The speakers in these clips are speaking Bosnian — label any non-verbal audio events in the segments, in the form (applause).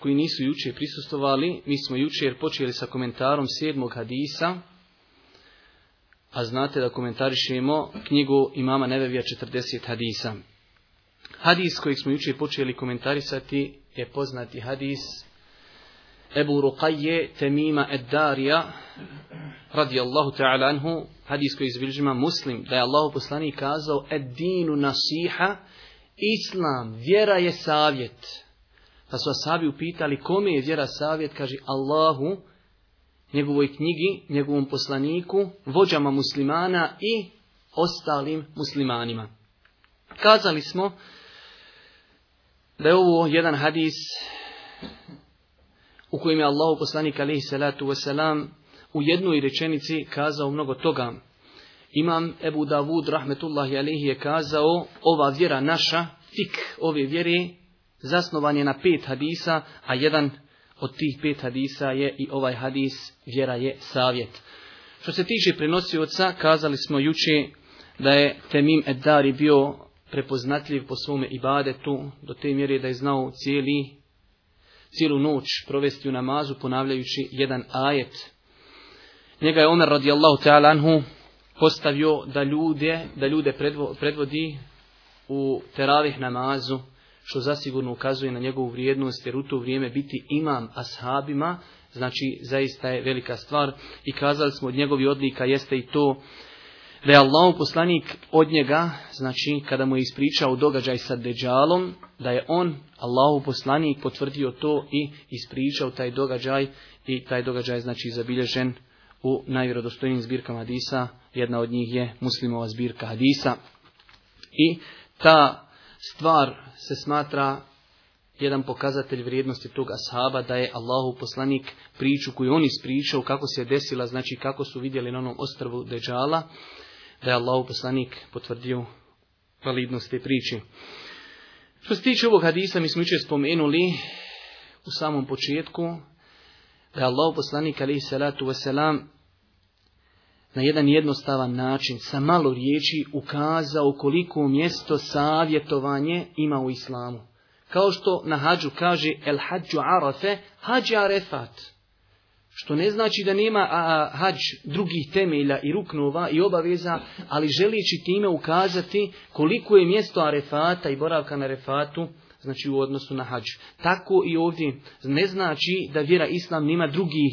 koji nisu jučer prisustovali, mi smo jučer počeli sa komentarom sedmog hadisa, a znate da komentarišemo knjigu imama Nevevija 40 hadisa. Hadis kojeg smo jučer počeli komentarisati je poznati hadis Ebu Ruqayje Temima Eddarija radijallahu ta'ala anhu hadis koji izbilžima muslim da je Allah poslani kazao Eddinu nasiha Islam, vjera je savjet. Pa su asabi upitali kome je vjera savjet, kaže Allahu, njegovoj knjigi, njegovom poslaniku, vođama muslimana i ostalim muslimanima. Kazali smo da je ovo jedan hadis u kojem je Allahu poslanik alaihi salatu wasalam u jednoj rečenici kazao mnogo toga. Imam Ebu Davud rahmetullahi alaihi je kazao ova vjera naša, fik ove vjeri zasnovan je na pet hadisa, a jedan od tih pet hadisa je i ovaj hadis, vjera je savjet. Što se tiče prenosioca, kazali smo juče da je Temim Eddari bio prepoznatljiv po svome ibadetu, do te mjere da je znao cijeli, cijelu noć provesti u namazu ponavljajući jedan ajet. Njega je Omer radijallahu ta'ala anhu postavio da ljude, da ljude predvodi u teravih namazu što zasigurno ukazuje na njegovu vrijednost, jer u to vrijeme biti imam ashabima, znači zaista je velika stvar. I kazali smo od njegovi odlika jeste i to da je Allah poslanik od njega, znači kada mu je ispričao događaj sa Deđalom, da je on, Allahu poslanik, potvrdio to i ispričao taj događaj i taj događaj znači zabilježen u najvjerodostojnim zbirkama hadisa, jedna od njih je muslimova zbirka hadisa. I ta stvar se smatra jedan pokazatelj vrijednosti tog ashaba da je Allahu poslanik priču koju on ispričao kako se je desila, znači kako su vidjeli na onom ostrvu Deđala, da je Allahu poslanik potvrdio validnost te priče. Što se tiče ovog hadisa, mi smo jučer spomenuli u samom početku da je Allahu poslanik ali salatu wasalam na jedan jednostavan način, sa malo riječi, ukazao koliko mjesto savjetovanje ima u islamu. Kao što na hađu kaže el hađu arafe, hađa arefat. Što ne znači da nema a, hađ drugih temelja i ruknova i obaveza, ali želići time ukazati koliko je mjesto arefata i boravka na arefatu, znači u odnosu na hađu. Tako i ovdje ne znači da vjera islam nema drugih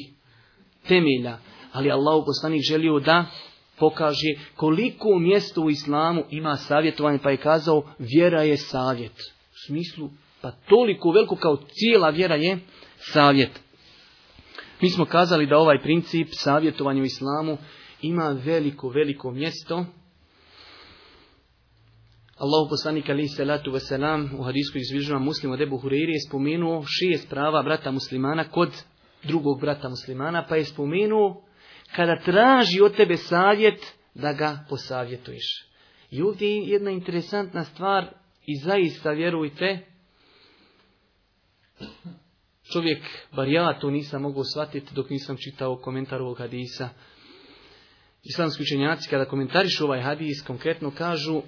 temelja, ali Allah poslanik želio da pokaže koliko mjesto u islamu ima savjetovanje, pa je kazao vjera je savjet. U smislu, pa toliko veliko kao cijela vjera je savjet. Mi smo kazali da ovaj princip savjetovanja u islamu ima veliko, veliko mjesto. Allahu poslanik ali salatu wasalam u hadisku izvižava muslima debu Hureyri je spomenuo šest prava brata muslimana kod drugog brata muslimana, pa je spomenuo kada traži od tebe savjet, da ga posavjetuješ. I ovdje je jedna interesantna stvar i zaista vjerujte, čovjek, bar ja to nisam mogao shvatiti dok nisam čitao komentar ovog hadisa. Islamski učenjaci kada komentarišu ovaj hadis konkretno kažu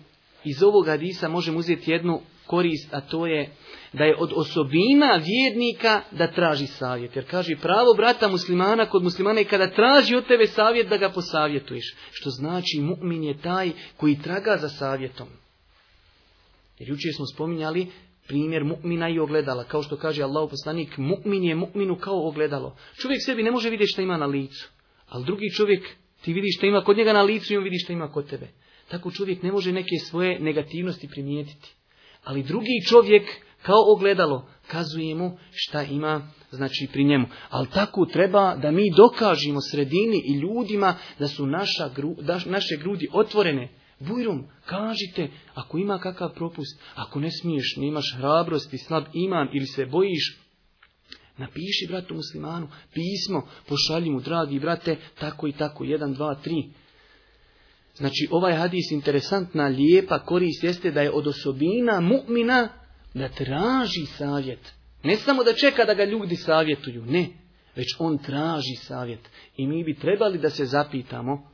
iz ovog hadisa možemo uzeti jednu korist, a to je da je od osobina vjernika da traži savjet. Jer kaže pravo brata muslimana kod muslimana i kada traži od tebe savjet da ga posavjetuješ. Što znači mu'min je taj koji traga za savjetom. Jer jučer smo spominjali primjer mu'mina i ogledala. Kao što kaže Allah poslanik, mu'min je mu'minu kao ogledalo. Čovjek sebi ne može vidjeti šta ima na licu. Ali drugi čovjek ti vidi šta ima kod njega na licu i on vidi šta ima kod tebe. Tako čovjek ne može neke svoje negativnosti primijetiti ali drugi čovjek kao ogledalo kazuje mu šta ima znači pri njemu. Ali tako treba da mi dokažimo sredini i ljudima da su naša gru, da, naše grudi otvorene. Bujrum, kažite, ako ima kakav propust, ako ne smiješ, ne imaš hrabrosti, slab iman ili se bojiš, napiši bratu muslimanu pismo, pošalji mu, dragi brate, tako i tako, jedan, dva, tri. Znači ovaj hadis interesantna, lijepa korist jeste da je od osobina mu'mina da traži savjet. Ne samo da čeka da ga ljudi savjetuju, ne, već on traži savjet. I mi bi trebali da se zapitamo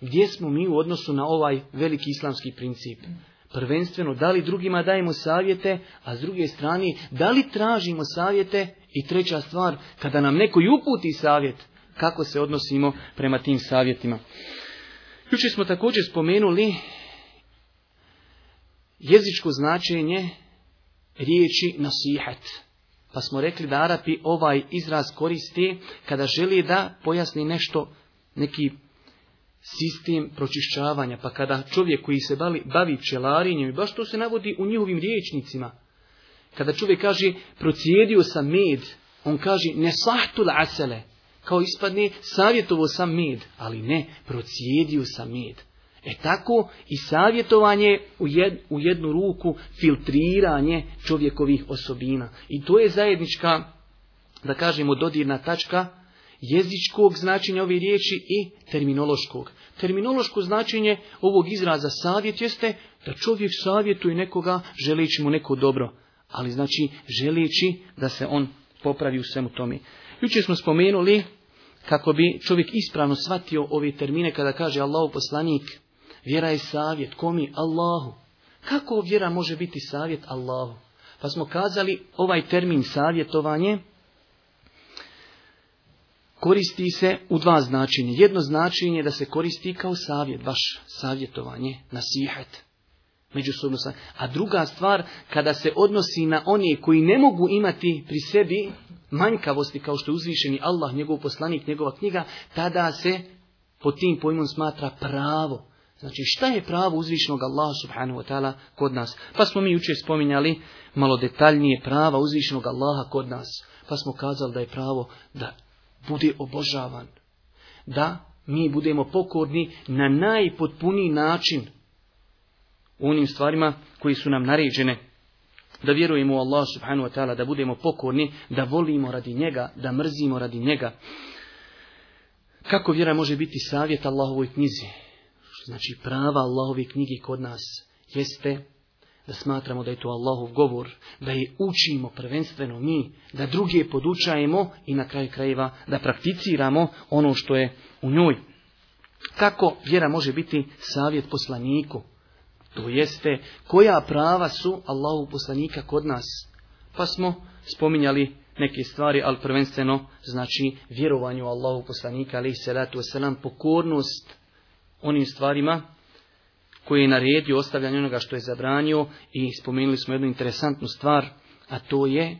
gdje smo mi u odnosu na ovaj veliki islamski princip. Prvenstveno, da li drugima dajemo savjete, a s druge strane, da li tražimo savjete i treća stvar, kada nam neko uputi savjet, kako se odnosimo prema tim savjetima. Juče smo također spomenuli jezičko značenje riječi nasihat. Pa smo rekli da Arapi ovaj izraz koristi kada želi da pojasni nešto, neki sistem pročišćavanja. Pa kada čovjek koji se bavi, bavi pčelarinjem, i baš to se navodi u njihovim riječnicima. Kada čovjek kaže procijedio sam med, on kaže ne da asele, kao ispadne, savjetovo sam med, ali ne, procijedio sam med. E tako i savjetovanje u, u jednu ruku filtriranje čovjekovih osobina. I to je zajednička, da kažemo, dodirna tačka jezičkog značenja ove riječi i terminološkog. Terminološko značenje ovog izraza savjet jeste da čovjek savjetuje nekoga želeći mu neko dobro, ali znači želeći da se on popravi u svemu tome. Jučer smo spomenuli kako bi čovjek ispravno shvatio ove termine kada kaže Allahu poslanik, vjera je savjet, komi Allahu. Kako vjera može biti savjet Allahu? Pa smo kazali ovaj termin savjetovanje koristi se u dva značenja. Jedno značenje je da se koristi kao savjet, baš savjetovanje, nasihat međusobno sa... A druga stvar, kada se odnosi na one koji ne mogu imati pri sebi manjkavosti kao što je uzvišeni Allah, njegov poslanik, njegova knjiga, tada se pod tim pojmom smatra pravo. Znači šta je pravo uzvišenog Allaha subhanahu wa ta'ala kod nas? Pa smo mi jučer spominjali malo detaljnije prava uzvišenog Allaha kod nas. Pa smo kazali da je pravo da bude obožavan. Da mi budemo pokorni na najpotpuniji način u onim stvarima koji su nam naređene. Da vjerujemo u Allah subhanahu wa ta'ala, da budemo pokorni, da volimo radi njega, da mrzimo radi njega. Kako vjera može biti savjet Allahovoj knjizi? Znači prava Allahove knjige kod nas jeste da smatramo da je to Allahov govor, da je učimo prvenstveno mi, da druge podučajemo i na kraju krajeva da prakticiramo ono što je u njoj. Kako vjera može biti savjet poslaniku? To jeste koja prava su Allahu poslanika kod nas. Pa smo spominjali neke stvari, ali prvenstveno znači vjerovanju Allahu poslanika, ali i salatu pokornost onim stvarima koje je naredio ostavljanje onoga što je zabranio i spomenuli smo jednu interesantnu stvar, a to je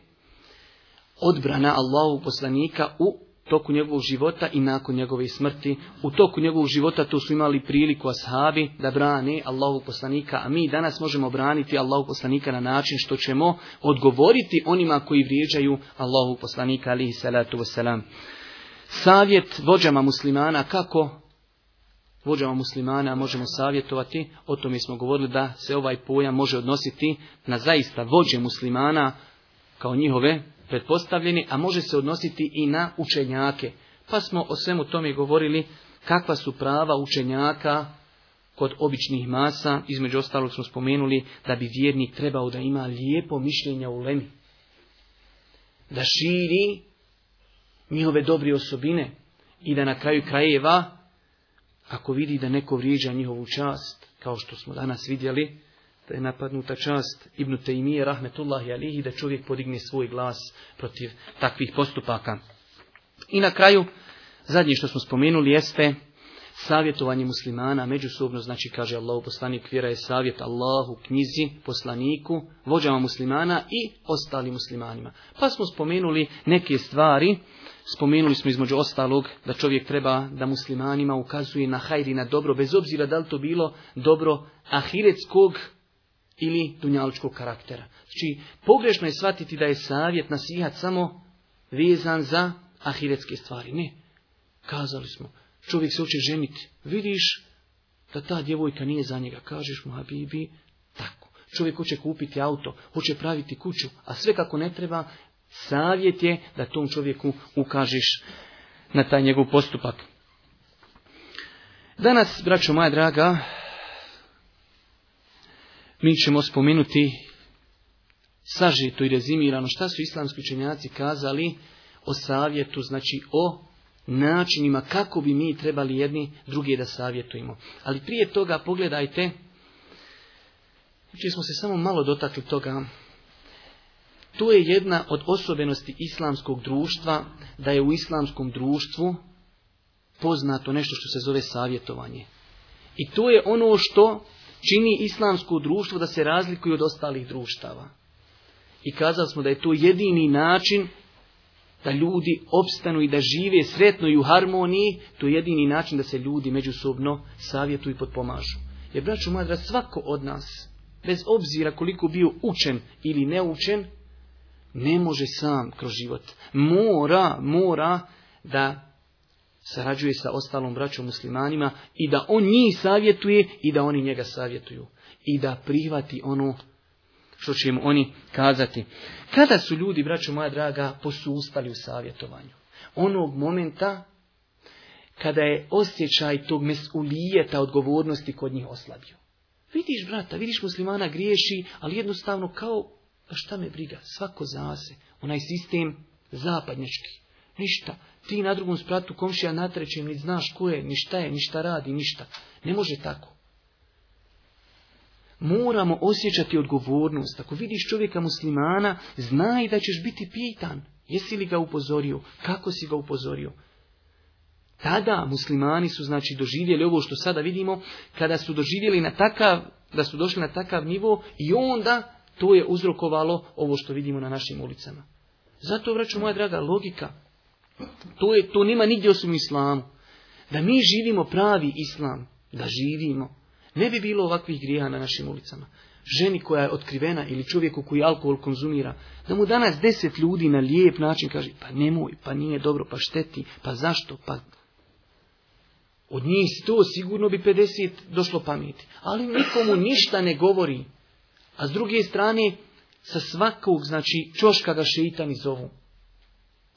odbrana Allahu poslanika u toku njegovog života i nakon njegove smrti. U toku njegovog života tu su imali priliku ashabi da brane Allahu poslanika, a mi danas možemo braniti Allahu poslanika na način što ćemo odgovoriti onima koji vrijeđaju Allahu poslanika alihi salatu wasalam. Savjet vođama muslimana kako vođama muslimana možemo savjetovati, o tome smo govorili da se ovaj pojam može odnositi na zaista vođe muslimana kao njihove pretpostavljeni, a može se odnositi i na učenjake. Pa smo o svemu tome govorili kakva su prava učenjaka kod običnih masa. Između ostalog smo spomenuli da bi vjernik trebao da ima lijepo mišljenje u lemi. Da širi njihove dobre osobine i da na kraju krajeva, ako vidi da neko vrijeđa njihovu čast, kao što smo danas vidjeli, da je napadnuta čast ibn Tejmije, rahmetullahi alihi, da čovjek podigne svoj glas protiv takvih postupaka. I na kraju, zadnje što smo spomenuli jeste savjetovanje muslimana međusobno, znači kaže Allah, poslanik, vjera je savjet Allahu, knjizi, poslaniku, vođama muslimana i ostalim muslimanima. Pa smo spomenuli neke stvari, spomenuli smo između ostalog da čovjek treba da muslimanima ukazuje na hajri, na dobro, bez obzira da li to bilo dobro ahiretskog ili dunjaličkog karaktera. Znači, pogrešno je shvatiti da je savjet nasihat samo vezan za ahiretske stvari. Ne, kazali smo, čovjek se hoće ženiti. Vidiš da ta djevojka nije za njega. Kažeš mu, bi tako. Čovjek hoće kupiti auto, hoće praviti kuću, a sve kako ne treba, savjet je da tom čovjeku ukažiš na taj njegov postupak. Danas, braćo moja draga, mi ćemo spomenuti sažito i rezimirano šta su islamski učenjaci kazali o savjetu, znači o načinima kako bi mi trebali jedni drugi da savjetujemo. Ali prije toga pogledajte, učili smo se samo malo dotakli toga, to je jedna od osobenosti islamskog društva, da je u islamskom društvu poznato nešto što se zove savjetovanje. I to je ono što čini islamsko društvo da se razlikuje od ostalih društava. I kazali smo da je to jedini način da ljudi opstanu i da žive sretno i u harmoniji, to je jedini način da se ljudi međusobno savjetuju i potpomažu. Jer, braću moja, svako od nas, bez obzira koliko bio učen ili neučen, ne može sam kroz život. Mora, mora da sarađuje sa ostalom braćom muslimanima i da on njih savjetuje i da oni njega savjetuju. I da prihvati ono što će im oni kazati. Kada su ljudi, braćo moja draga, posustali u savjetovanju? Onog momenta kada je osjećaj tog mesulijeta odgovornosti kod njih oslabio. Vidiš brata, vidiš muslimana griješi, ali jednostavno kao, pa šta me briga, svako za onaj sistem zapadnjački. Ništa, ti na drugom spratu komšija na trećem, ni znaš ko je, ni šta je, ništa radi, ništa. Ne može tako. Moramo osjećati odgovornost. Ako vidiš čovjeka muslimana, znaj da ćeš biti pitan. Jesi li ga upozorio? Kako si ga upozorio? Tada muslimani su znači doživjeli ovo što sada vidimo, kada su doživjeli na takav, da su došli na takav nivo i onda to je uzrokovalo ovo što vidimo na našim ulicama. Zato vraću moja draga logika. To, je, to nema nigdje osim islamu. Da mi živimo pravi islam, da živimo, ne bi bilo ovakvih grijeha na našim ulicama. Ženi koja je otkrivena ili čovjeku koji alkohol konzumira, da mu danas deset ljudi na lijep način kaže, pa nemoj, pa nije dobro, pa šteti, pa zašto, pa... Od njih to sigurno bi 50 došlo pameti. Ali nikomu ništa ne govori. A s druge strane, sa svakog, znači, čoška ga šeitani zovu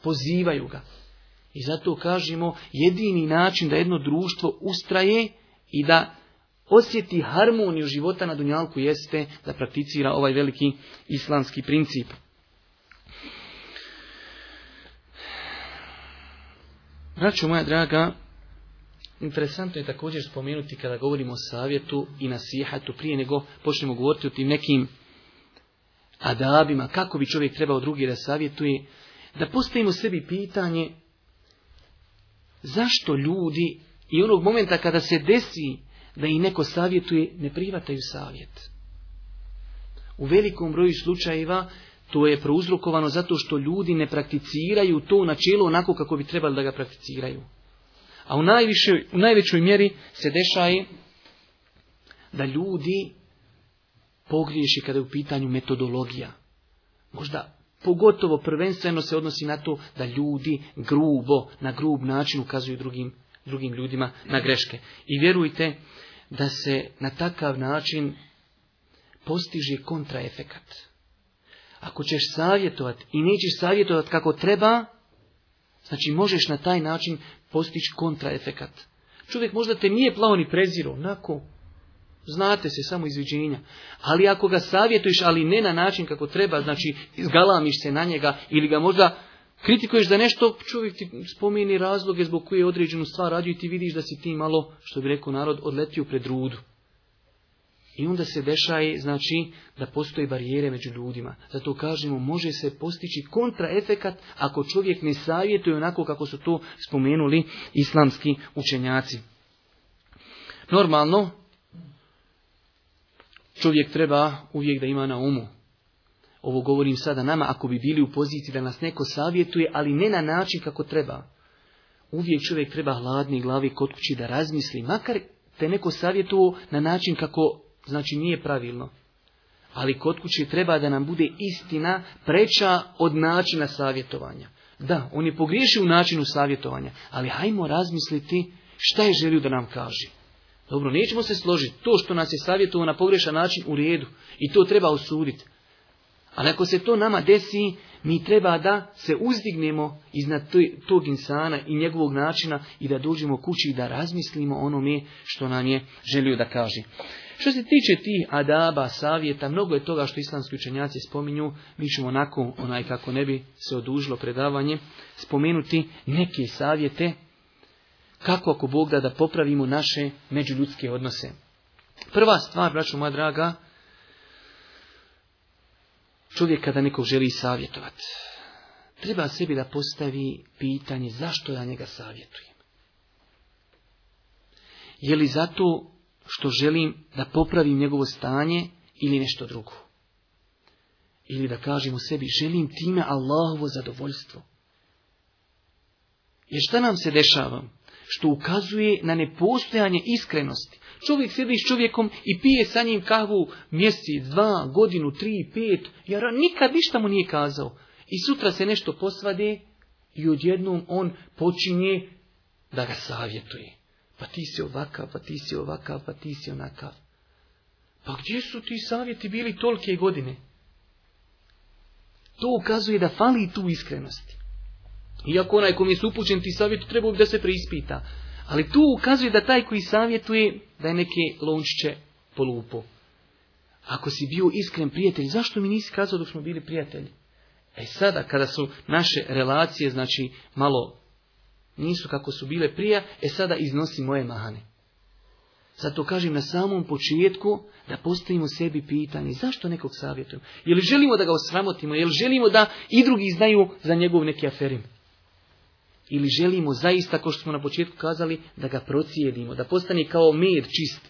pozivaju ga. I zato kažemo jedini način da jedno društvo ustraje i da osjeti harmoniju života na Dunjalku jeste da prakticira ovaj veliki islamski princip. Braćo moja draga, interesantno je također spomenuti kada govorimo o savjetu i nasihatu prije nego počnemo govoriti o tim nekim adabima, kako bi čovjek trebao drugi da savjetuje, da postavimo sebi pitanje zašto ljudi i onog momenta kada se desi da i neko savjetuje, ne privataju savjet. U velikom broju slučajeva to je prouzrokovano zato što ljudi ne prakticiraju to načelo onako kako bi trebali da ga prakticiraju. A u, najviše, u najvećoj mjeri se dešaje da ljudi pogriješi kada je u pitanju metodologija. Možda pogotovo prvenstveno se odnosi na to da ljudi grubo, na grub način ukazuju drugim, drugim ljudima na greške. I vjerujte da se na takav način postiže kontraefekat. Ako ćeš savjetovati i nećeš savjetovati kako treba, znači možeš na taj način postići kontraefekat. Čovjek možda te nije plao ni prezirao, onako znate se samo izviđenja. Ali ako ga savjetuješ, ali ne na način kako treba, znači izgalamiš se na njega ili ga možda kritikuješ da nešto, čovjek ti spomeni razloge zbog koje je određenu stvar radio i ti vidiš da si ti malo, što bi rekao narod, odletio pred rudu. I onda se dešaje, znači, da postoje barijere među ljudima. Zato kažemo, može se postići kontraefekat ako čovjek ne savjetuje onako kako su to spomenuli islamski učenjaci. Normalno, čovjek treba uvijek da ima na umu. Ovo govorim sada nama, ako bi bili u poziciji da nas neko savjetuje, ali ne na način kako treba. Uvijek čovjek treba hladni glavi kod kući da razmisli, makar te neko savjetuo na način kako, znači nije pravilno. Ali kod kući treba da nam bude istina preča od načina savjetovanja. Da, on je pogriješio u načinu savjetovanja, ali hajmo razmisliti šta je želio da nam kaže. Dobro, nećemo se složiti. To što nas je savjetovao na pogrešan način u redu i to treba osuditi. Ali ako se to nama desi, mi treba da se uzdignemo iznad tog insana i njegovog načina i da dođemo kući i da razmislimo onome što nam je želio da kaže. Što se tiče ti adaba, savjeta, mnogo je toga što islamski učenjaci spominju, mi ćemo nakon, onaj kako ne bi se odužilo predavanje, spomenuti neke savjete kako ako Bog da popravimo naše međuljudske odnose. Prva stvar, braćo moja draga, čovjek kada nekog želi savjetovati, treba sebi da postavi pitanje zašto ja njega savjetujem. Je li zato što želim da popravim njegovo stanje ili nešto drugo? Ili da kažem u sebi, želim time Allahovo zadovoljstvo. Jer šta nam se dešava? što ukazuje na nepostojanje iskrenosti. Čovjek sjedi s čovjekom i pije sa njim kavu mjesec, dva, godinu, tri, pet, jer nikad ništa mu nije kazao. I sutra se nešto posvade i odjednom on počinje da ga savjetuje. Pa ti si ovakav, pa ti si ovakav, pa ti si onakav. Pa gdje su ti savjeti bili tolike godine? To ukazuje da fali tu iskrenosti. Iako onaj mi je upućen ti savjet treba da se preispita. Ali tu ukazuje da taj koji savjetuje da je neke lončiće polupo. Ako si bio iskren prijatelj, zašto mi nisi kazao dok smo bili prijatelji? E sada, kada su naše relacije, znači, malo nisu kako su bile prije, e sada iznosi moje mane. Zato kažem na samom početku da postavimo sebi pitanje zašto nekog savjetujemo. Je li želimo da ga osramotimo, je li želimo da i drugi znaju za njegov neki aferim ili želimo zaista, kao što smo na početku kazali, da ga procijedimo, da postane kao mir, čist.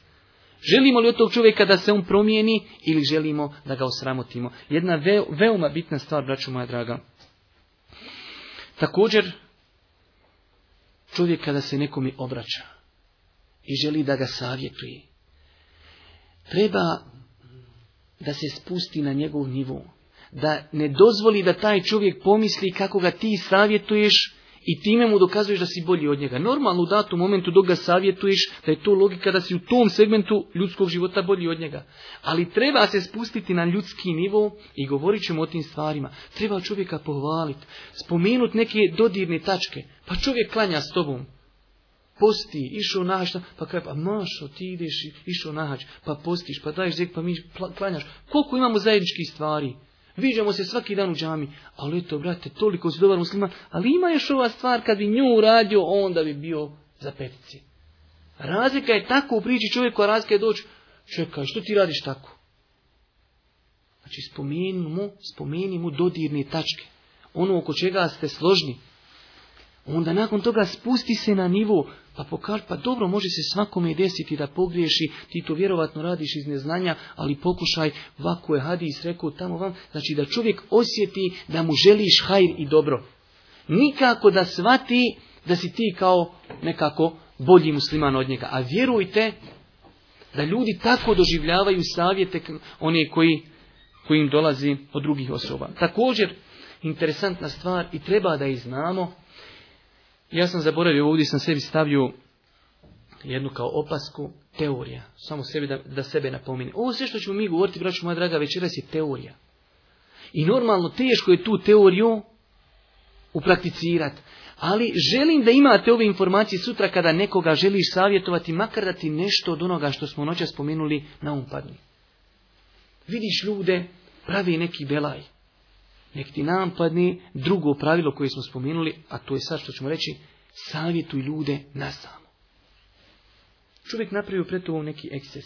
Želimo li od tog čovjeka da se on promijeni ili želimo da ga osramotimo? Jedna veoma bitna stvar, braću moja draga. Također, čovjek kada se nekome obraća i želi da ga savjetuje, treba da se spusti na njegov nivo, da ne dozvoli da taj čovjek pomisli kako ga ti savjetuješ, i time mu dokazuješ da si bolji od njega. Normalno u datom momentu dok ga savjetuješ da je to logika da si u tom segmentu ljudskog života bolji od njega. Ali treba se spustiti na ljudski nivo i govorit ćemo o tim stvarima. Treba čovjeka pohvaliti, spomenuti neke dodirne tačke. Pa čovjek klanja s tobom. Posti, išao nahač, pa kaj, pa mašo, ti ideš, išao nahač, pa postiš, pa daješ zek, pa mi klanjaš. Koliko imamo zajedničkih stvari? Viđamo se svaki dan u džami. Ali eto, brate, toliko si dobar musliman. Ali ima još ova stvar, kad bi nju uradio, onda bi bio za petici. Razlika je tako u priči čovjeku, a razlika je doći. Čekaj, što ti radiš tako? Znači, spomenimo, mu, spomeni mu dodirne tačke. Ono oko čega ste složni onda nakon toga spusti se na nivo, pa pokaži, pa dobro, može se svakome desiti da pogriješi, ti to vjerovatno radiš iz neznanja, ali pokušaj, vako je hadis rekao tamo vam, znači da čovjek osjeti da mu želiš hajr i dobro. Nikako da svati da si ti kao nekako bolji musliman od njega. A vjerujte da ljudi tako doživljavaju savjete one koji, koji im dolazi od drugih osoba. Također, interesantna stvar i treba da ih znamo, ja sam zaboravio, ovdje sam sebi stavio jednu kao opasku, teorija. Samo sebi da, sebe napomini. Ovo sve što ćemo mi govoriti, braću moja draga, večeras je teorija. I normalno teško je tu teoriju uprakticirati. Ali želim da imate ove informacije sutra kada nekoga želiš savjetovati, makar da ti nešto od onoga što smo noća spomenuli na umpadni. Vidiš ljude, pravi neki belaj nek ti nampadni drugo pravilo koje smo spomenuli, a to je sad što ćemo reći, savjetuj ljude na samo. Čovjek napravio pred tobom neki ekses.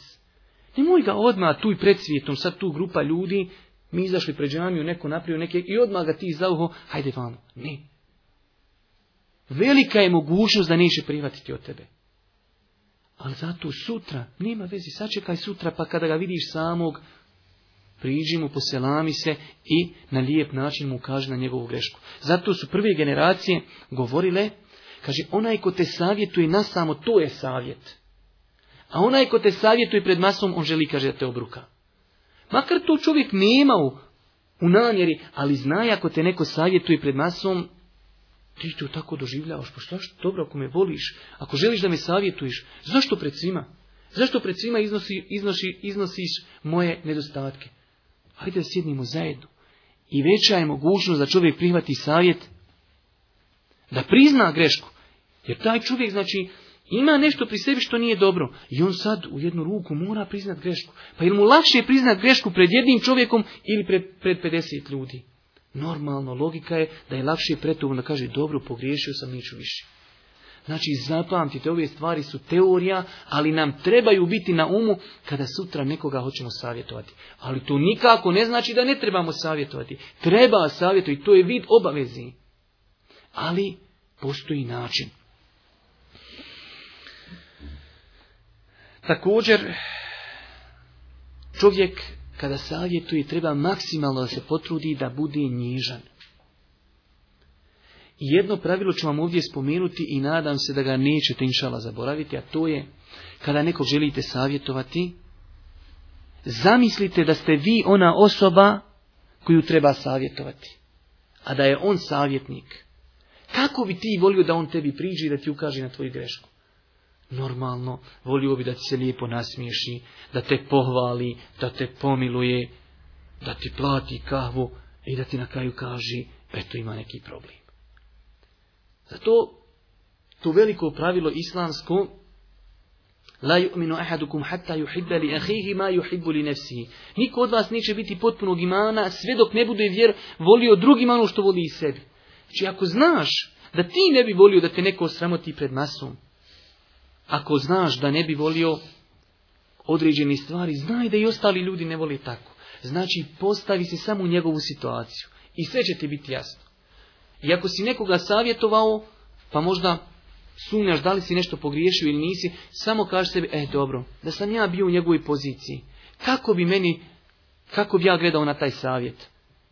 Nemoj ga odmah tu i pred svijetom, sad tu grupa ljudi, mi izašli pred džamiju, neko napravio neke i odmah ga ti zauho, hajde vamo. Ne. Velika je mogućnost da neće prihvatiti od tebe. Ali zato sutra, nema vezi, sačekaj sutra, pa kada ga vidiš samog, priđi mu, poselami se i na lijep način mu kaže na njegovu grešku. Zato su prve generacije govorile, kaže, onaj ko te savjetuje na samo, to je savjet. A onaj ko te savjetuje pred masom, on želi, kaže, da te obruka. Makar to čovjek nema u, u namjeri, ali zna ako te neko savjetuje pred masom, ti to tako doživljavaš, pa šta dobro ako me voliš, ako želiš da me savjetuješ, zašto pred svima? Zašto pred svima iznosi, iznosi, iznosiš moje nedostatke? Hajde da sjednimo zajedno. I veća je mogućnost da čovjek prihvati savjet, da prizna grešku. Jer taj čovjek, znači, ima nešto pri sebi što nije dobro. I on sad u jednu ruku mora priznat grešku. Pa jel mu lakše je priznat grešku pred jednim čovjekom ili pred, pred 50 ljudi? Normalno, logika je da je lakše pretovo da kaže, dobro, pogriješio sam, neću više. Znači zapamtite, ove stvari su teorija, ali nam trebaju biti na umu kada sutra nekoga hoćemo savjetovati. Ali to nikako ne znači da ne trebamo savjetovati. Treba savjetovati, to je vid obavezi. Ali postoji način. Također, čovjek kada savjetuje treba maksimalno da se potrudi da bude nježan jedno pravilo ću vam ovdje spomenuti i nadam se da ga nećete inšala zaboraviti, a to je kada nekog želite savjetovati, zamislite da ste vi ona osoba koju treba savjetovati, a da je on savjetnik. Kako bi ti volio da on tebi priđe i da ti ukaže na tvoju grešku? Normalno, volio bi da ti se lijepo nasmiješi, da te pohvali, da te pomiluje, da ti plati kahvu i da ti na kraju kaže, eto ima neki problem. Zato to veliko pravilo islamsko La yu'minu ahadukum hatta yuhibba li akhihi ma yuhibbu li Niko od vas neće biti potpunog imana sve dok ne bude vjer volio drugim ono što voli i sebi. Znači ako znaš da ti ne bi volio da te neko sramoti pred masom, ako znaš da ne bi volio određene stvari, znaj da i ostali ljudi ne vole tako. Znači postavi se samo u njegovu situaciju i sve će ti biti jasno. I ako si nekoga savjetovao, pa možda sumnjaš da li si nešto pogriješio ili nisi, samo kaži sebi, e dobro, da sam ja bio u njegovoj poziciji, kako bi meni, kako bi ja gledao na taj savjet?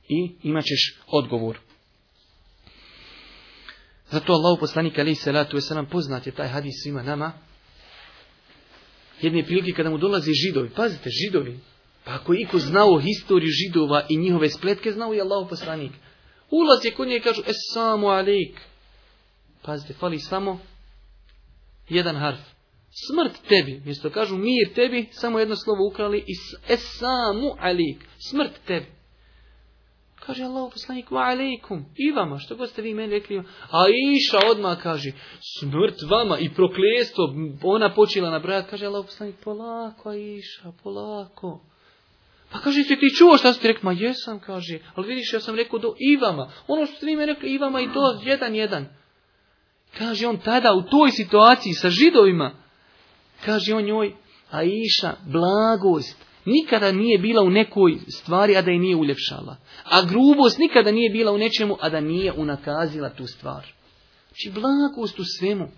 I imat ćeš odgovor. Zato Allah poslanik ali se ratu je poznat je taj hadis svima nama. Jedne prilike kada mu dolaze židovi, pazite židovi, pa ako je iko znao historiju židova i njihove spletke, znao je Allah poslanik. Ulazi kod nje i kažu Esamu alik. Pazite, fali samo jedan harf. Smrt tebi. Mjesto kažu mir tebi, samo jedno slovo ukrali i Esamu alik. Smrt tebi. Kaže Allah poslanik, alaikum, i vama, što god ste vi meni rekli. A iša odmah kaže, smrt vama i prokljestvo, ona počela nabrajati. Kaže Allah poslanik, polako iša, polako. Pa kaže, si ti čuo šta ste rekli? Ma jesam, kaže. Ali vidiš, ja sam rekao do Ivama, Ono što ste mi rekli Ivama i to, jedan, jedan. Kaže on tada u toj situaciji sa židovima. Kaže on njoj, a iša, blagost, nikada nije bila u nekoj stvari, a da je nije uljepšala. A grubost nikada nije bila u nečemu, a da nije unakazila tu stvar. Znači, blagost u svemu.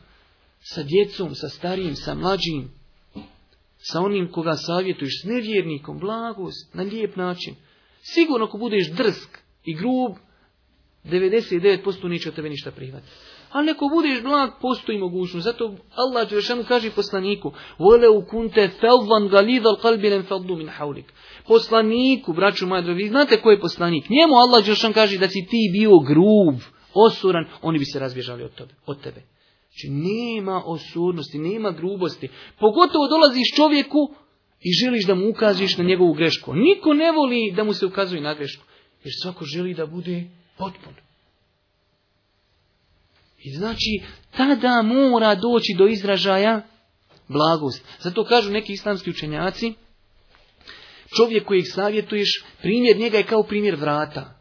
Sa djecom, sa starijim, sa mlađim sa onim koga savjetuješ, s nevjernikom, blagost, na lijep način. Sigurno ako budeš drsk i grub, 99% neće od tebe ništa prihvatiti. Ali ako budeš blag, postoji mogućnost. Zato Allah jednom kaže poslaniku, vole u kunte felvan galidal kalbilen feldu min haulik. Poslaniku, braću moja vi znate ko je poslanik? Njemu Allah Đelešan kaže da si ti bio grub, osuran, oni bi se razbježali od tebe. Od tebe. Znači, nema osudnosti, nema grubosti. Pogotovo dolaziš čovjeku i želiš da mu ukaziš na njegovu grešku. Niko ne voli da mu se ukazuje na grešku. Jer svako želi da bude potpuno. I znači, tada mora doći do izražaja blagost. Zato kažu neki islamski učenjaci, čovjek kojeg savjetuješ, primjer njega je kao primjer vrata.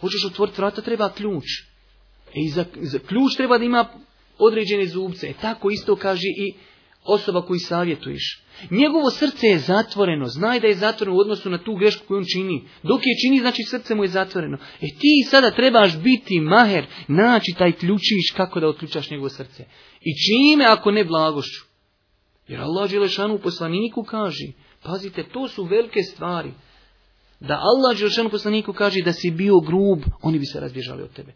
Hoćeš otvoriti vrata, treba ključ. E, i za, za ključ treba da ima određene zubce. Tako isto kaže i osoba koju savjetuješ. Njegovo srce je zatvoreno, znaj da je zatvoreno u odnosu na tu grešku koju on čini. Dok je čini, znači srce mu je zatvoreno. E ti sada trebaš biti maher, naći taj ključić kako da otključaš njegovo srce. I čime ako ne blagošću? Jer Allah Đelešanu poslaniku kaže, pazite, to su velike stvari. Da Allah Đelešanu poslaniku kaže da si bio grub, oni bi se razbježali od tebe.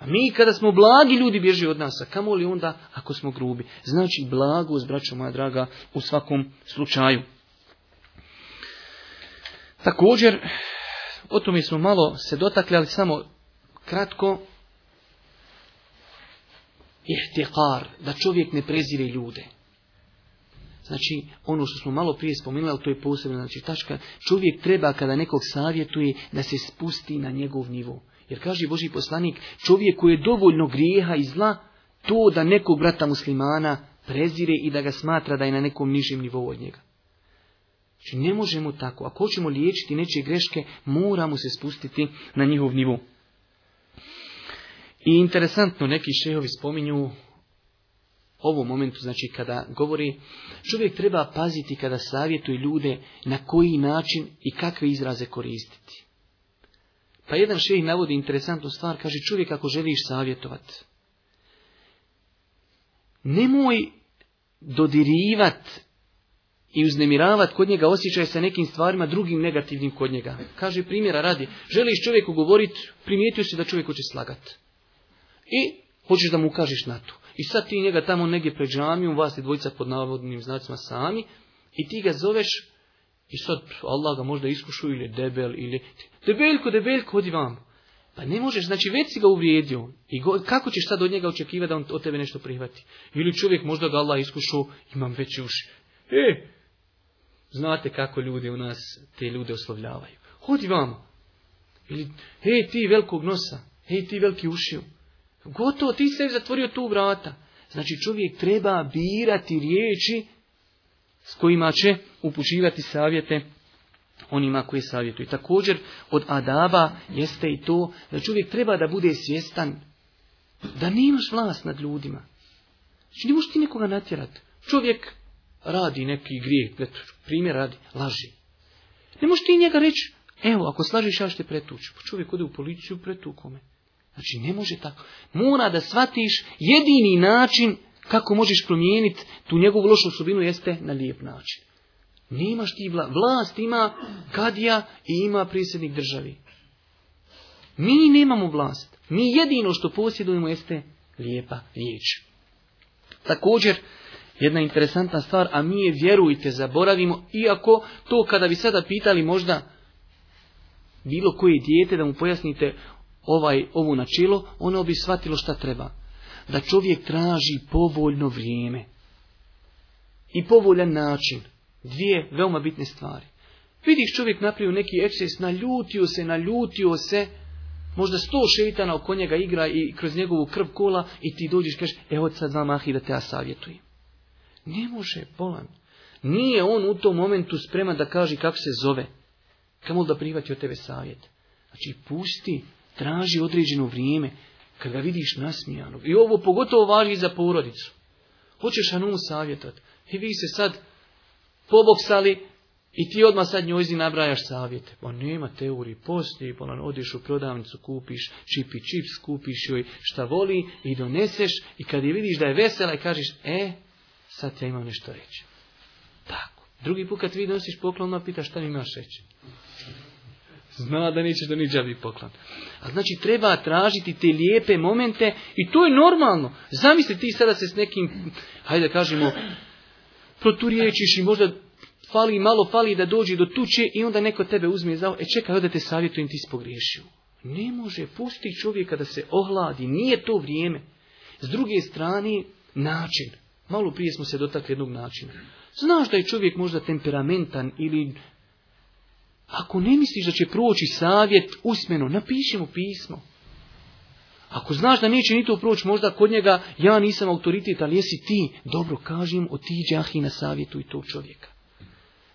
A mi kada smo blagi ljudi bježi od nas, a kamo li onda ako smo grubi? Znači blago, braćo moja draga, u svakom slučaju. Također, o tome smo malo se dotakli, ali samo kratko. Ihtiqar, da čovjek ne prezire ljude. Znači, ono što smo malo prije spomenuli, ali to je posebno, znači tačka, čovjek treba kada nekog savjetuje da se spusti na njegov nivou. Jer kaže Boži poslanik, čovjek koji je dovoljno grijeha i zla, to da nekog brata muslimana prezire i da ga smatra da je na nekom nižem nivou od njega. Znači ne možemo tako. Ako hoćemo liječiti nečije greške, moramo se spustiti na njihov nivu. I interesantno, neki šehovi spominju ovom momentu, znači kada govori, čovjek treba paziti kada savjetuje ljude na koji način i kakve izraze koristiti. Pa jedan šejh navodi interesantnu stvar, kaže čovjek ako želiš savjetovat, nemoj dodirivat i uznemiravat kod njega osjećaj sa nekim stvarima drugim negativnim kod njega. Kaže primjera radi, želiš čovjeku govoriti, primijetio si da čovjek hoće slagat. I hoćeš da mu ukažeš na to. I sad ti njega tamo negdje pred džamijom, vas i dvojica pod navodnim znacima sami, i ti ga zoveš i sad Allah ga možda iskušu ili debel ili debeljko, debeljko, odi vam. Pa ne možeš, znači već si ga uvrijedio. I kako ćeš sad od njega očekivati da on od tebe nešto prihvati? Ili čovjek možda ga Allah iskušu, imam već uši. E, znate kako ljudi u nas, te ljude oslovljavaju. Hodi vam. Ili, hej ti velikog nosa, hej ti veliki ušiju. Gotovo, ti se zatvorio tu vrata. Znači čovjek treba birati riječi s kojima će upućivati savjete onima koji savjetuju. Također od adaba jeste i to da čovjek treba da bude svjestan da nemaš vlast nad ljudima. Znači ne možeš ti nekoga natjerati. Čovjek radi neki grijeh, primjer radi, laži. Ne možeš ti njega reći, evo ako slažiš ja ću te pretući. Pa čovjek ode u policiju pretukome. Znači ne može tako. Mora da shvatiš jedini način kako možeš promijeniti tu njegovu lošu osobinu jeste na lijep način. Nemaš ti vlast, ima kadija i ima prisjednik državi. Mi nemamo vlast. Mi jedino što posjedujemo jeste lijepa riječ. Također, jedna interesantna stvar, a mi je vjerujte, zaboravimo, iako to kada bi sada pitali možda bilo koje dijete da mu pojasnite ovaj, ovu načelo, ono bi shvatilo šta treba da čovjek traži povoljno vrijeme i povoljan način. Dvije veoma bitne stvari. Vidiš čovjek napravio neki eksces, naljutio se, naljutio se, možda sto šeitana oko njega igra i kroz njegovu krv kola i ti dođeš i kažeš, evo sad vam ahi da te ja savjetujem. Ne može, bolan. Nije on u tom momentu spreman da kaže kako se zove. Kamo da prihvati od tebe savjet? Znači, pusti, traži određeno vrijeme. Kad ga vidiš nasmijanog. I ovo pogotovo važi za porodicu. Hoćeš Hanum savjetat. I vi se sad poboksali i ti odmah sad njojzi nabrajaš savjete. Pa nema teorije, poslije pa on odiš u prodavnicu, kupiš čipi čips, kupiš joj šta voli i doneseš i kad je vidiš da je vesela i kažeš, e, sad ja imam nešto reći. Tako. Drugi put kad vi donosiš poklon, pitaš šta mi imaš reći. Zna da nećeš da ni džabi poklon. A znači treba tražiti te lijepe momente i to je normalno. Zamisli ti sada se s nekim, hajde da kažemo, proturiječiš i možda fali, malo fali da dođe do tuče i onda neko tebe uzme za e čekaj, da te savjetujem, ti si pogriješio. Ne može, pusti čovjeka da se ohladi, nije to vrijeme. S druge strane, način. Malo prije smo se dotakli jednog načina. Znaš da je čovjek možda temperamentan ili ako ne misliš da će proći savjet usmeno, napiši mu pismo. Ako znaš da neće ni to proći, možda kod njega ja nisam autoritet, ali jesi ti. Dobro, kažem, otiđi ahi na savjetu i tog čovjeka.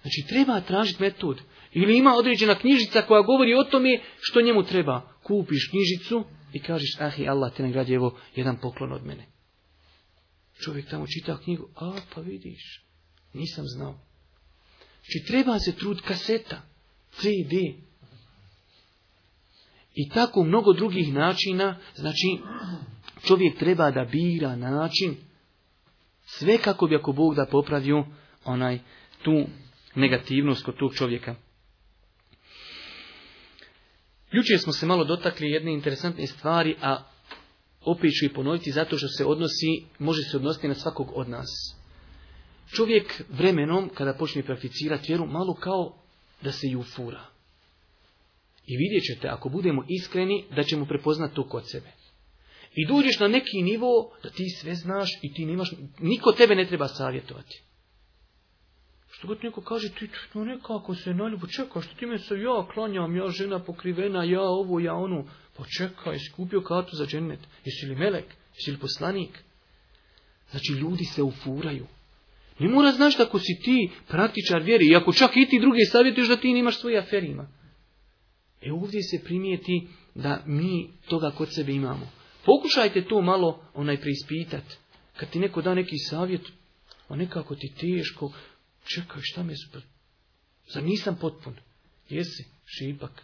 Znači, treba tražiti metod. Ili ima određena knjižica koja govori o tome što njemu treba. Kupiš knjižicu i kažeš, ahi, Allah te nagradi, evo, jedan poklon od mene. Čovjek tamo čita knjigu, a pa vidiš, nisam znao. Znači, treba se trud kaseta. CD. I tako mnogo drugih načina, znači čovjek treba da bira način sve kako bi ako Bog da popravio onaj tu negativnost kod tog čovjeka. Jučer smo se malo dotakli jedne interesantne stvari, a opet ću i ponoviti zato što se odnosi, može se odnositi na svakog od nas. Čovjek vremenom, kada počne prakticirati vjeru, malo kao da se i ufura. I vidjet ćete, ako budemo iskreni, da ćemo prepoznati to kod sebe. I dođeš na neki nivo da ti sve znaš i ti nemaš, niko tebe ne treba savjetovati. Što god neko kaže, ti no nekako se naljubo, pa čekaj, što ti me se ja klanjam, ja žena pokrivena, ja ovo, ja ono. Pa čekaj, skupio kartu za jesi li melek, jesi li poslanik. Znači ljudi se ufuraju. Ne mora znaš da ako si ti praktičar vjeri, i ako čak i ti druge savjetuješ da ti nemaš svoje aferima. E ovdje se primijeti da mi toga kod sebe imamo. Pokušajte to malo onaj preispitati. Kad ti neko da neki savjet, a nekako ti teško, čekaj šta me su... Pa, zar nisam potpun? Jesi, šipak.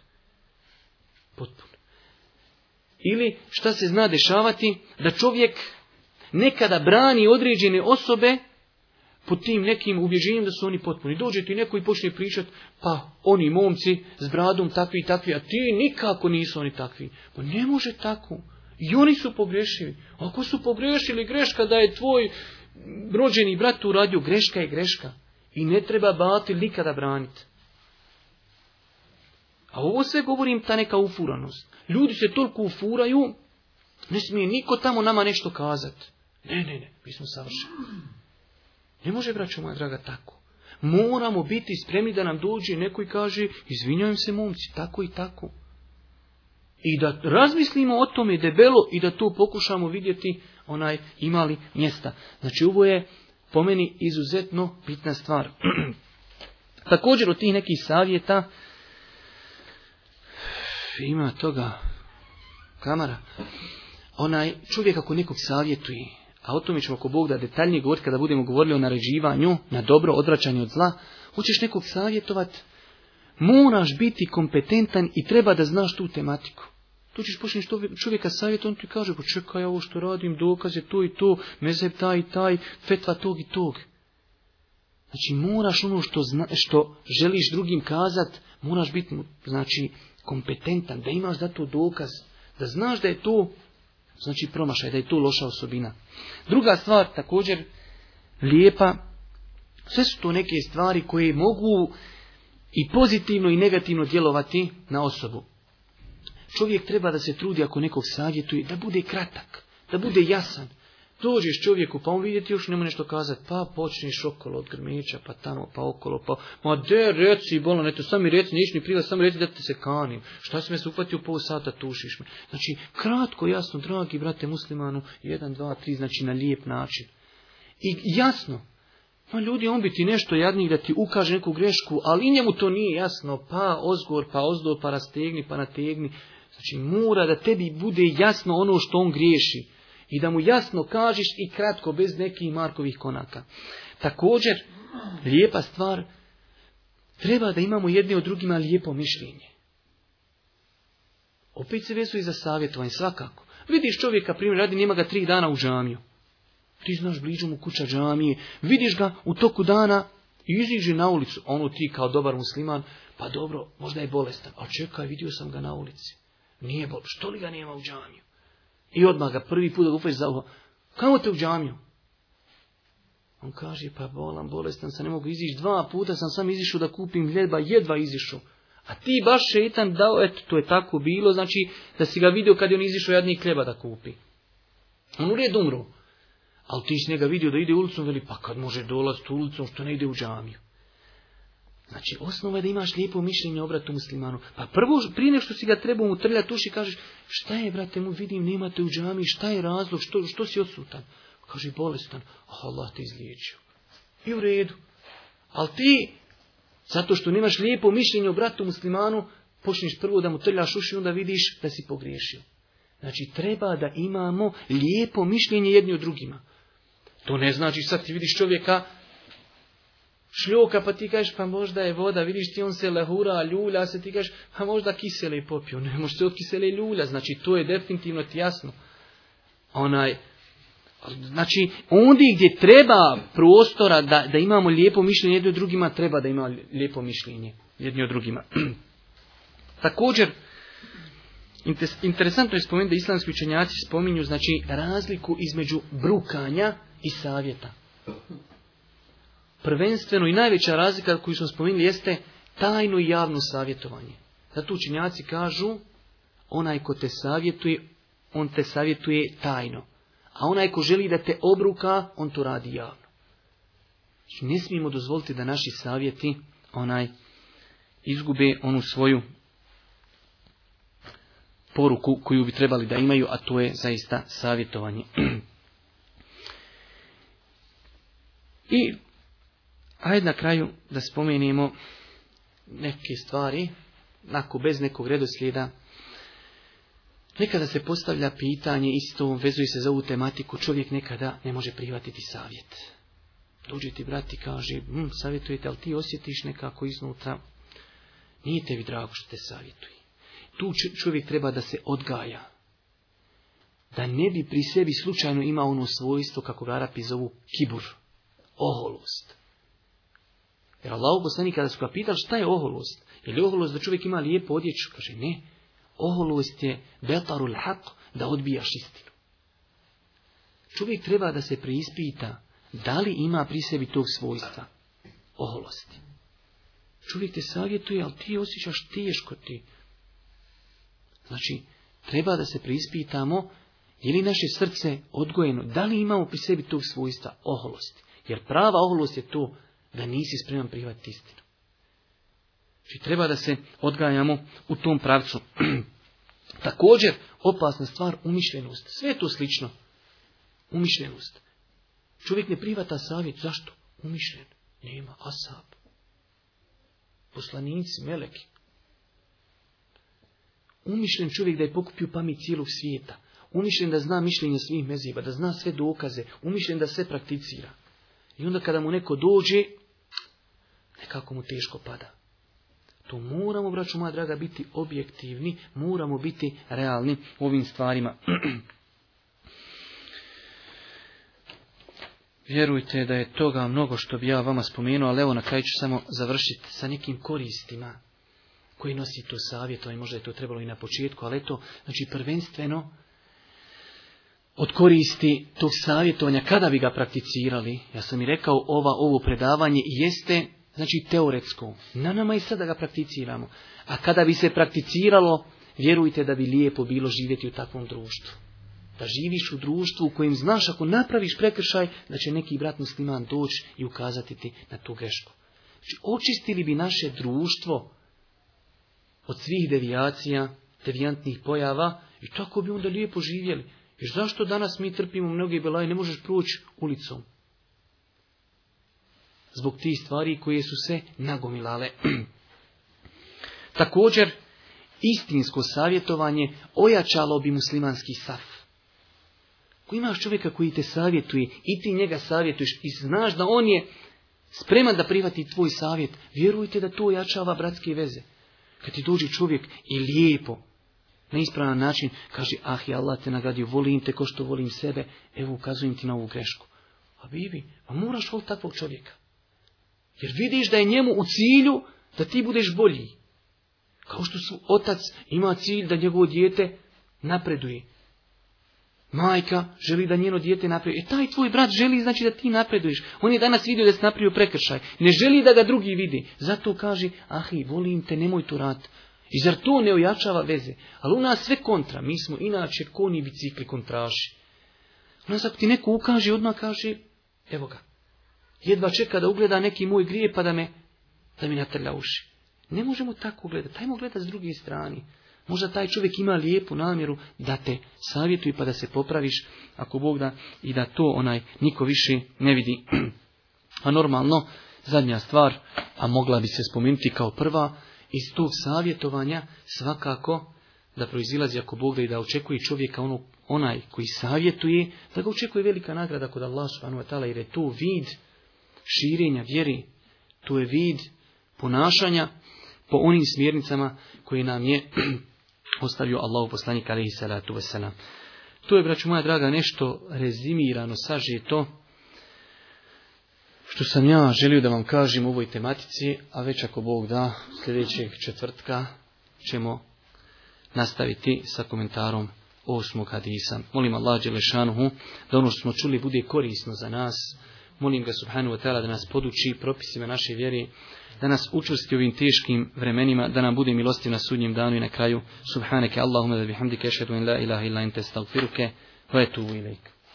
Potpun. Ili šta se zna dešavati da čovjek nekada brani određene osobe po tim nekim ubjeđenjem da su oni potpuni. Dođe ti neko i počne pričat, pa oni momci s bradom takvi i takvi, a ti nikako nisu oni takvi. Pa ne može tako. I oni su pogrešili. Ako su pogrešili greška da je tvoj rođeni brat uradio, greška je greška. I ne treba bati nikada braniti. A ovo sve govorim ta neka ufuranost. Ljudi se toliko ufuraju, ne smije niko tamo nama nešto kazati. Ne, ne, ne, mi smo savršeni. Ne može, braćo moja draga, tako. Moramo biti spremni da nam dođe neko i kaže, izvinjujem se momci, tako i tako. I da razmislimo o tome debelo i da to pokušamo vidjeti onaj imali mjesta. Znači ovo je po meni izuzetno bitna stvar. (clears throat) Također od tih nekih savjeta (sighs) ima toga kamara. Onaj čovjek ako nekog savjetuje, a o tome ćemo ako Bog da detaljnije govoriti kada budemo govorili o naređivanju, na dobro odvraćanju od zla, hoćeš nekog savjetovati, moraš biti kompetentan i treba da znaš tu tematiku. Tu ćeš počneš čovjeka savjet, on ti kaže, počekaj, čekaj, ovo što radim, dokaz je to i to, mezeb taj i taj, fetva tog i tog. Znači, moraš ono što, što želiš drugim kazat, moraš biti, znači, kompetentan, da imaš da to dokaz, da znaš da je to Znači promašaj, da je to loša osobina. Druga stvar, također, lijepa, sve su to neke stvari koje mogu i pozitivno i negativno djelovati na osobu. Čovjek treba da se trudi ako nekog savjetuje, da bude kratak, da bude jasan, Dođeš čovjeku, pa on vidjeti još nema nešto kazati, pa počneš okolo od grmeća, pa tamo, pa okolo, pa, ma de, reci, bolo, ne, to sami reci, neš ni samo sami reci da te se kanim. Šta si me se uhvatio, pol sata tušiš me. Znači, kratko, jasno, dragi brate muslimanu, jedan, dva, tri, znači na lijep način. I jasno, ma ljudi, on bi ti nešto jadnik da ti ukaže neku grešku, ali njemu to nije jasno, pa ozgor, pa ozdor, pa rastegni, pa nategni. Znači, mora da tebi bude jasno ono što on griješi i da mu jasno kažeš i kratko bez nekih Markovih konaka. Također, lijepa stvar, treba da imamo jedni od drugima lijepo mišljenje. Opet se vesu i za savjetovanje, svakako. Vidiš čovjeka, primjer, radi nema ga tri dana u žamiju. Ti znaš bližom mu kuća džamije, vidiš ga u toku dana i iziži na ulicu. Ono ti kao dobar musliman, pa dobro, možda je bolestan. A čekaj, vidio sam ga na ulici. Nije bol, što li ga nema u džamiju? I odmah ga prvi put ufaš za uho. Kamo te u džamiju? On kaže, pa bolam, bolestan sam, ne mogu izići. Dva puta sam sam izišao da kupim hljeba, jedva izišao. A ti baš šetan dao, eto, to je tako bilo, znači da si ga vidio kad je on izišao jedni kljeba da kupi. On u red umro, Ali ti si njega vidio da ide ulicom, veli, pa kad može dolaziti ulicom, što ne ide u džamiju. Znači, osnova je da imaš lijepo mišljenje o bratu muslimanu. Pa prvo, prije nego što si ga trebao mu trljati uši, kažeš, šta je, brate, mu vidim, nemate u džami, šta je razlog, što, što si odsutan? Kaže, bolestan, oh, Allah te izliječio. I u redu. Ali ti, zato što nemaš lijepo mišljenje o bratu muslimanu, počneš prvo da mu trljaš uši, onda vidiš da si pogriješio. Znači, treba da imamo lijepo mišljenje jedni o drugima. To ne znači sad ti vidiš čovjeka šljoka, pa ti kažeš, pa možda je voda, vidiš ti on se lahura, ljulja, se ti kažeš, pa možda kisele popio, ne može se od kisele ljulja, znači to je definitivno ti jasno. Onaj, znači ondje gdje treba prostora da, da imamo lijepo mišljenje jedni od drugima, treba da ima lijepo mišljenje jedni od drugima. (clears throat) Također, interesantno je spomenuti da islamski učenjaci spominju znači razliku između brukanja i savjeta prvenstveno i najveća razlika koju smo spomenuli jeste tajno i javno savjetovanje. Zato učinjaci kažu, onaj ko te savjetuje, on te savjetuje tajno. A onaj ko želi da te obruka, on to radi javno. Znači, ne smijemo dozvoliti da naši savjeti onaj izgube onu svoju poruku koju bi trebali da imaju, a to je zaista savjetovanje. (clears throat) I Ajde na kraju da spomenimo neke stvari, nako bez nekog redoslijeda. Nekada se postavlja pitanje, isto vezuje se za ovu tematiku, čovjek nekada ne može prihvatiti savjet. Dođe ti brati i kaže, hm, savjetujete, ali ti osjetiš nekako iznutra, nije tebi drago što te savjetuje. Tu čovjek treba da se odgaja. Da ne bi pri sebi slučajno imao ono svojstvo, kako ga Arapi zovu, kibur, oholost. Jer Allah poslani kada su ga pitali šta je oholost, je li oholost da čovjek ima lijepu odjeću? Kaže ne, oholost je betaru haq da odbijaš istinu. Čovjek treba da se preispita da li ima pri sebi tog svojstva oholosti. Čovjek te savjetuje, ali ti osjećaš teško ti. Znači, treba da se preispitamo je li naše srce odgojeno, da li imamo pri sebi tog svojstva oholosti. Jer prava oholost je to da nisi spreman prihvatiti istinu. Znači treba da se odgajamo u tom pravcu. (clears throat) Također opasna stvar umišljenost. Sve je to slično. Umišljenost. Čovjek ne prihvata savjet. Zašto? Umišljen. Nema asab. Poslanici, meleki. Umišljen čovjek da je pokupio pamet cijelog svijeta. Umišljen da zna mišljenje svih meziva, da zna sve dokaze. Umišljen da sve prakticira. I onda kada mu neko dođe, Nekako mu teško pada. Tu moramo, braću moja draga, biti objektivni, moramo biti realni u ovim stvarima. (clears throat) Vjerujte da je toga mnogo što bi ja vama spomenuo, ali evo na kraju ću samo završiti sa nekim koristima koji nosi to savjetovanje, možda je to trebalo i na početku, ali eto, znači prvenstveno od koristi tog savjetovanja, kada bi ga prakticirali, ja sam i rekao, ova, ovo predavanje jeste znači teoretsko. Na nama i sada ga prakticiramo. A kada bi se prakticiralo, vjerujte da bi lijepo bilo živjeti u takvom društvu. Da živiš u društvu u kojem znaš ako napraviš prekršaj, da će neki brat musliman doći i ukazati ti na tu grešku. Znači, očistili bi naše društvo od svih devijacija, devijantnih pojava i tako bi onda lijepo živjeli. Jer zašto danas mi trpimo mnoge belaje, ne možeš proći ulicom? zbog tih stvari koje su se nagomilale. (clears throat) Također, istinsko savjetovanje ojačalo bi muslimanski saf. Ako imaš čovjeka koji te savjetuje i ti njega savjetuješ i znaš da on je spreman da prihvati tvoj savjet, vjerujte da to ojačava bratske veze. Kad ti dođe čovjek i lijepo, na ispravan način, kaže, ah, ja Allah te nagradio, volim te ko što volim sebe, evo ukazujem ti na ovu grešku. A bibi, a moraš voliti takvog čovjeka. Jer vidiš da je njemu u cilju da ti budeš bolji. Kao što su otac ima cilj da njegovo dijete napreduje. Majka želi da njeno dijete napreduje. E taj tvoj brat želi znači da ti napreduješ. On je danas vidio da se napravio prekršaj. Ne želi da ga drugi vidi. Zato kaže, ahi, volim te, nemoj tu rat. I zar to ne ojačava veze? Ali u nas sve kontra. Mi smo inače koni bicikli kontraši. U nas ako ti neko ukaže, odmah kaže, evo ga, Jedva čeka da ugleda neki moj grije pa da me da mi natrlja uši. Ne možemo tako gledati. dajmo gledati s druge strane. Možda taj čovjek ima lijepu namjeru da te savjetuje pa da se popraviš ako Bog da i da to onaj niko više ne vidi. (clears throat) A normalno, zadnja stvar, a mogla bi se spomenuti kao prva, iz tog savjetovanja svakako da proizilazi ako Bog da i da očekuje čovjeka ono, onaj koji savjetuje, da ga očekuje velika nagrada kod Allah ta'ala jer je to vid širenja vjeri, tu je vid ponašanja po onim smjernicama koje nam je (clears throat) ostavio Allahu poslanik alaihi salatu wasalam. To je, braću moja draga, nešto rezimirano, to što sam ja želio da vam kažem u ovoj tematici, a već ako Bog da, sljedećeg četvrtka ćemo nastaviti sa komentarom osmog hadisa. Molim Allah Đelešanuhu da ono što smo čuli bude korisno za nas, Molim ga subhanu wa da nas poduči propisima naše vjeri, da nas učusti ovim teškim vremenima, da nam bude milostiv na sudnjem danu i na kraju. Subhaneke Allahumma da bihamdike, ešhedu in la ilaha illa te stavfiruke, wa